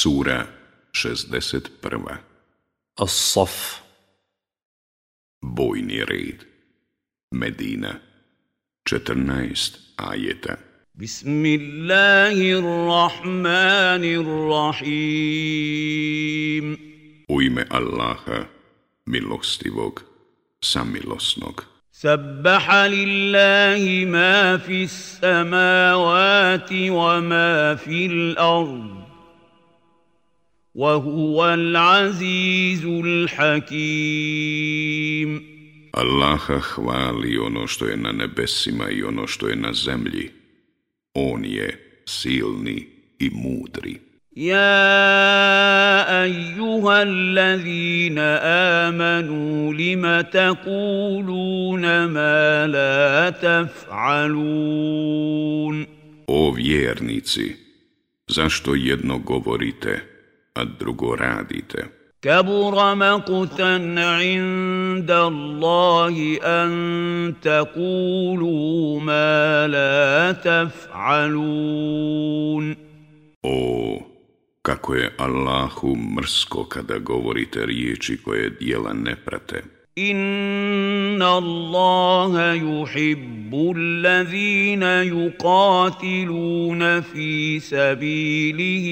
Sura 61. As-Saf Bojni red Medina 14 ajeta Bismillahirrahmanirrahim U ime Allaha, milostivog, samilosnog. سبح لله ما في السماوات وما في الأرض Allaha hvali ono što je na nebesima i ono što je na zemlji. On je silni i mudri. يا ايها الذين امنوا لما تقولون ما لا تفعلون او vjernici zašto jedno govorite a drugo radite. كبر مقتا عند الله أن تقولوا ما لا تفعلون O, kako je Allahu mrsko kada govorite riječi koje dijela ne prate. ان الله يحب الذين يقاتلون في سبيله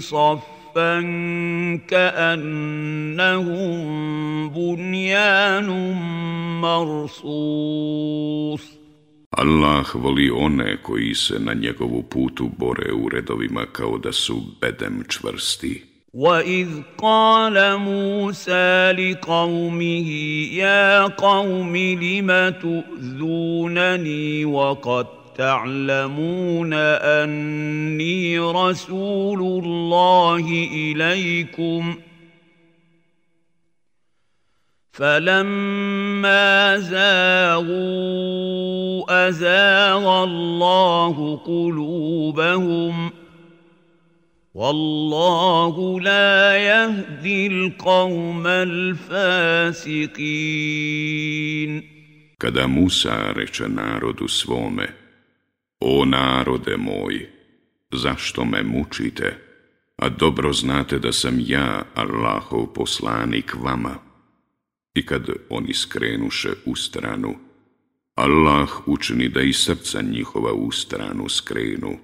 صفا صَفًّا كَأَنَّهُمْ بُنْيَانٌ مَّرْصُوصٌ Allah voli one koji se na njegovu putu bore u redovima kao da su bedem čvrsti. وَإِذْ قَالَ مُوسَى لِقَوْمِهِ يَا قَوْمِ لِمَ تُؤْذُونَنِي وَقَدْ تعلمون أني رسول الله إليكم فلما زاغوا أزاغ الله قلوبهم ۖ والله لا يهدي القوم الفاسقين كذا موسى reče narodu svome, O narode moj, zašto me mučite, a dobro znate da sam ja, Allahov poslanik, vama? I kad oni skrenuše u stranu, Allah učini da i srca njihova u stranu skrenu,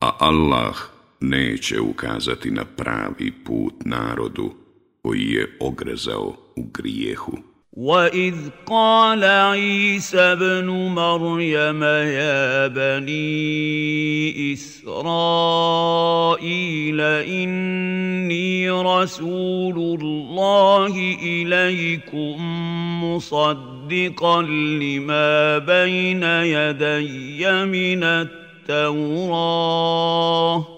a Allah neće ukazati na pravi put narodu koji je ogrezao u grijehu. واذ قال عيسى ابن مريم يا بني اسرائيل اني رسول الله اليكم مصدقا لما بين يدي من التوراه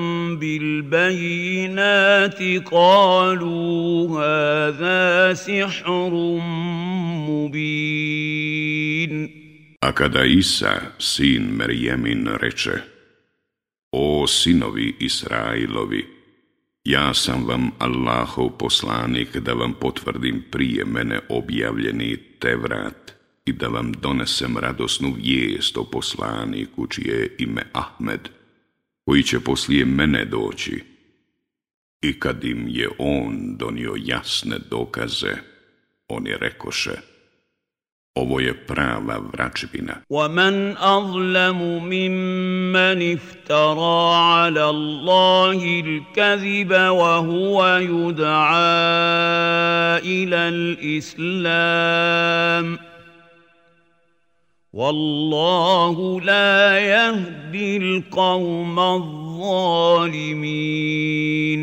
بِالْبَيِّنَاتِ قَالُوا هَذَا سِحْرٌ مُبِينٌ A kada Isa, sin Merijemin, reče O sinovi Israilovi, ja sam vam Allahov poslanik da vam potvrdim prije mene objavljeni Tevrat i da vam donesem radosnu vijest o poslaniku čije ime Ahmed – koji će poslije mene doći. I kad im je on donio jasne dokaze, oni rekoše, ovo je prava vračbina. Wa man azlamu mimman iftara ala Allahi l-kaziba wa huwa yud'a ila l-islamu. Wallahu la yahdi al-qawm al-zalimin.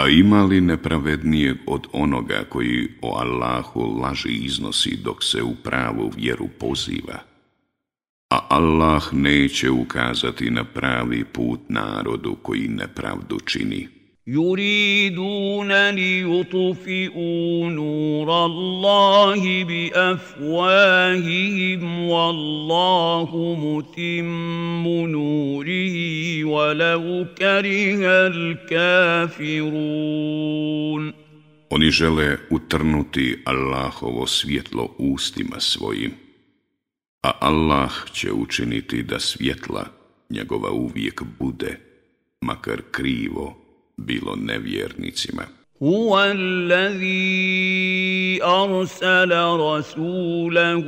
A ima li nepravednijeg od onoga koji o Allahu laži iznosi dok se u pravu vjeru poziva? A Allah neće ukazati na pravi put narodu koji nepravdu čini. يريدون ليطفئوا نور الله بأفواههم والله متم نوره ولو كره الكافرون Oni žele utrnuti Allahovo svjetlo ustima svojim, a Allah će učiniti da svjetla njegova uvijek bude, makar krivo, bilo nevjernicima. هُوَ الَّذِي أَرْسَلَ رَسُولَهُ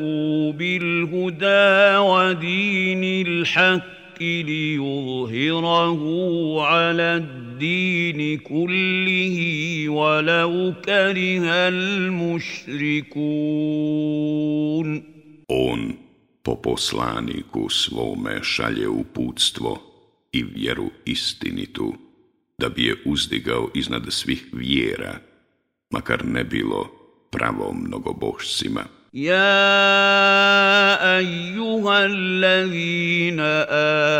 بِالْهُدَى وَدِينِ الْحَقِّ لِيُظْهِرَهُ عَلَى الدِّينِ كُلِّهِ وَلَوْ كَرِهَ الْمُشْرِكُونَ On po poslaniku svome šalje uputstvo i vjeru istinitu da bi je uzdigao iznad svih vjera, makar ne bilo pravo mnogobošcima. Ja, ejuha allazina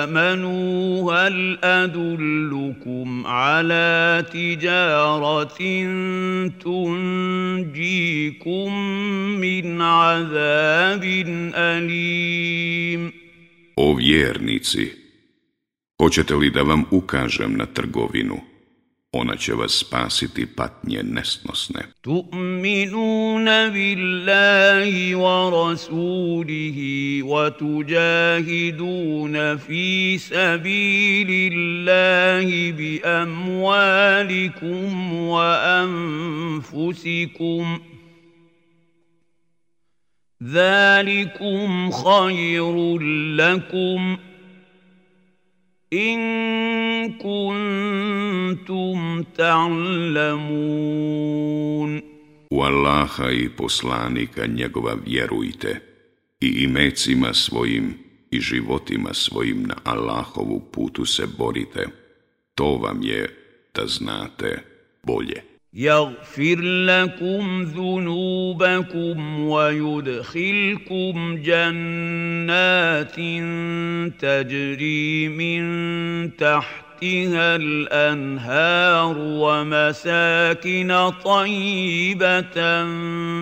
amanu, hal adullukum ala tijaratin tunđikum min azabin alim. O vjernici, Hoćete li da vam ukažem na trgovinu? Ona će vas spasiti patnje nesnosne. Tu'minuna billahi wa rasulihi wa tuđahiduna fi sabilillahi bi amwalikum wa anfusikum. Zalikum khajrun lakum. in kuntum ta'lamun. U Allaha i poslanika njegova vjerujte i imecima svojim i životima svojim na Allahovu putu se borite. To vam je da znate bolje. يغفر لكم ذنوبكم ويدخلكم جنات تجري من تحتها الانهار ومساكن طيبه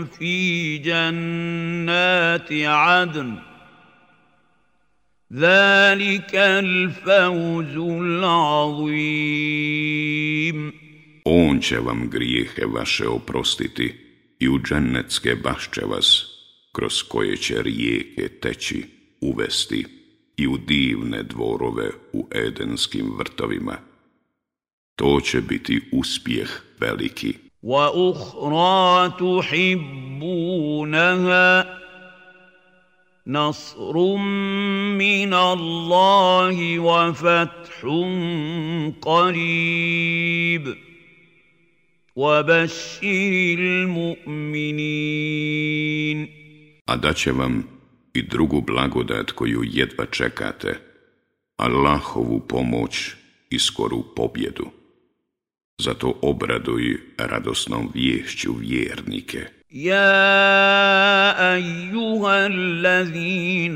في جنات عدن ذلك الفوز العظيم on će vam grijehe vaše oprostiti i u džennetske bašče vas, kroz koje će rijeke teći, uvesti i u divne dvorove u edenskim vrtovima. To će biti uspjeh veliki. وَأُخْرَا تُحِبُّونَهَا نَصْرٌ مِّنَ اللَّهِ وَفَتْحٌ قَرِيبٌ وَبَشِّرِ الْمُؤْمِنِينَ A daće vam i drugu blagodat koju jedva čekate, Allahovu pomoć i skoru pobjedu. Zato obraduj radosnom vješću vjernike. يا ايها الذين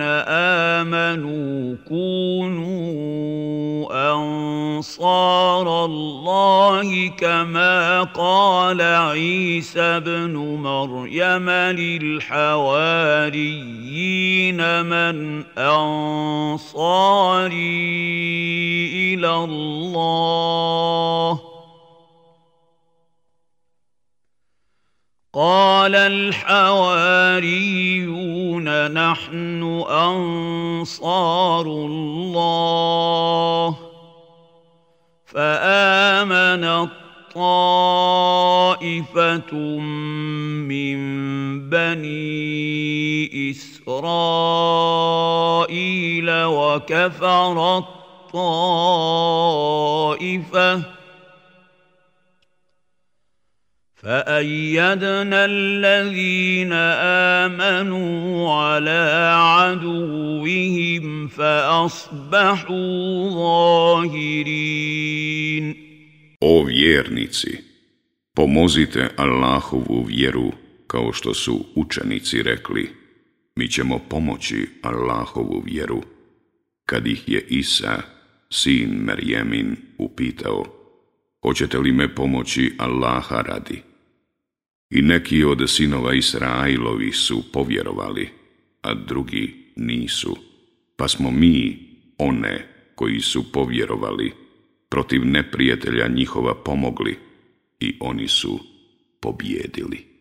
امنوا كونوا انصار الله كما قال عيسى ابن مريم للحواريين من انصاري الى الله قال الحواريون نحن انصار الله فامنت طائفه من بني اسرائيل وكفرت طائفه فأيدنا الذين آمنوا على عدوهم فأصبحوا ظاهرين O vjernici, pomozite Allahovu vjeru kao što su učenici rekli. Mi ćemo pomoći Allahovu vjeru. Kad ih je Isa, sin Merjemin, upitao, hoćete li me pomoći Allaha radi? I neki od sinova Israilovi su povjerovali, a drugi nisu. Pa smo mi, one koji su povjerovali, protiv neprijatelja njihova pomogli i oni su pobjedili.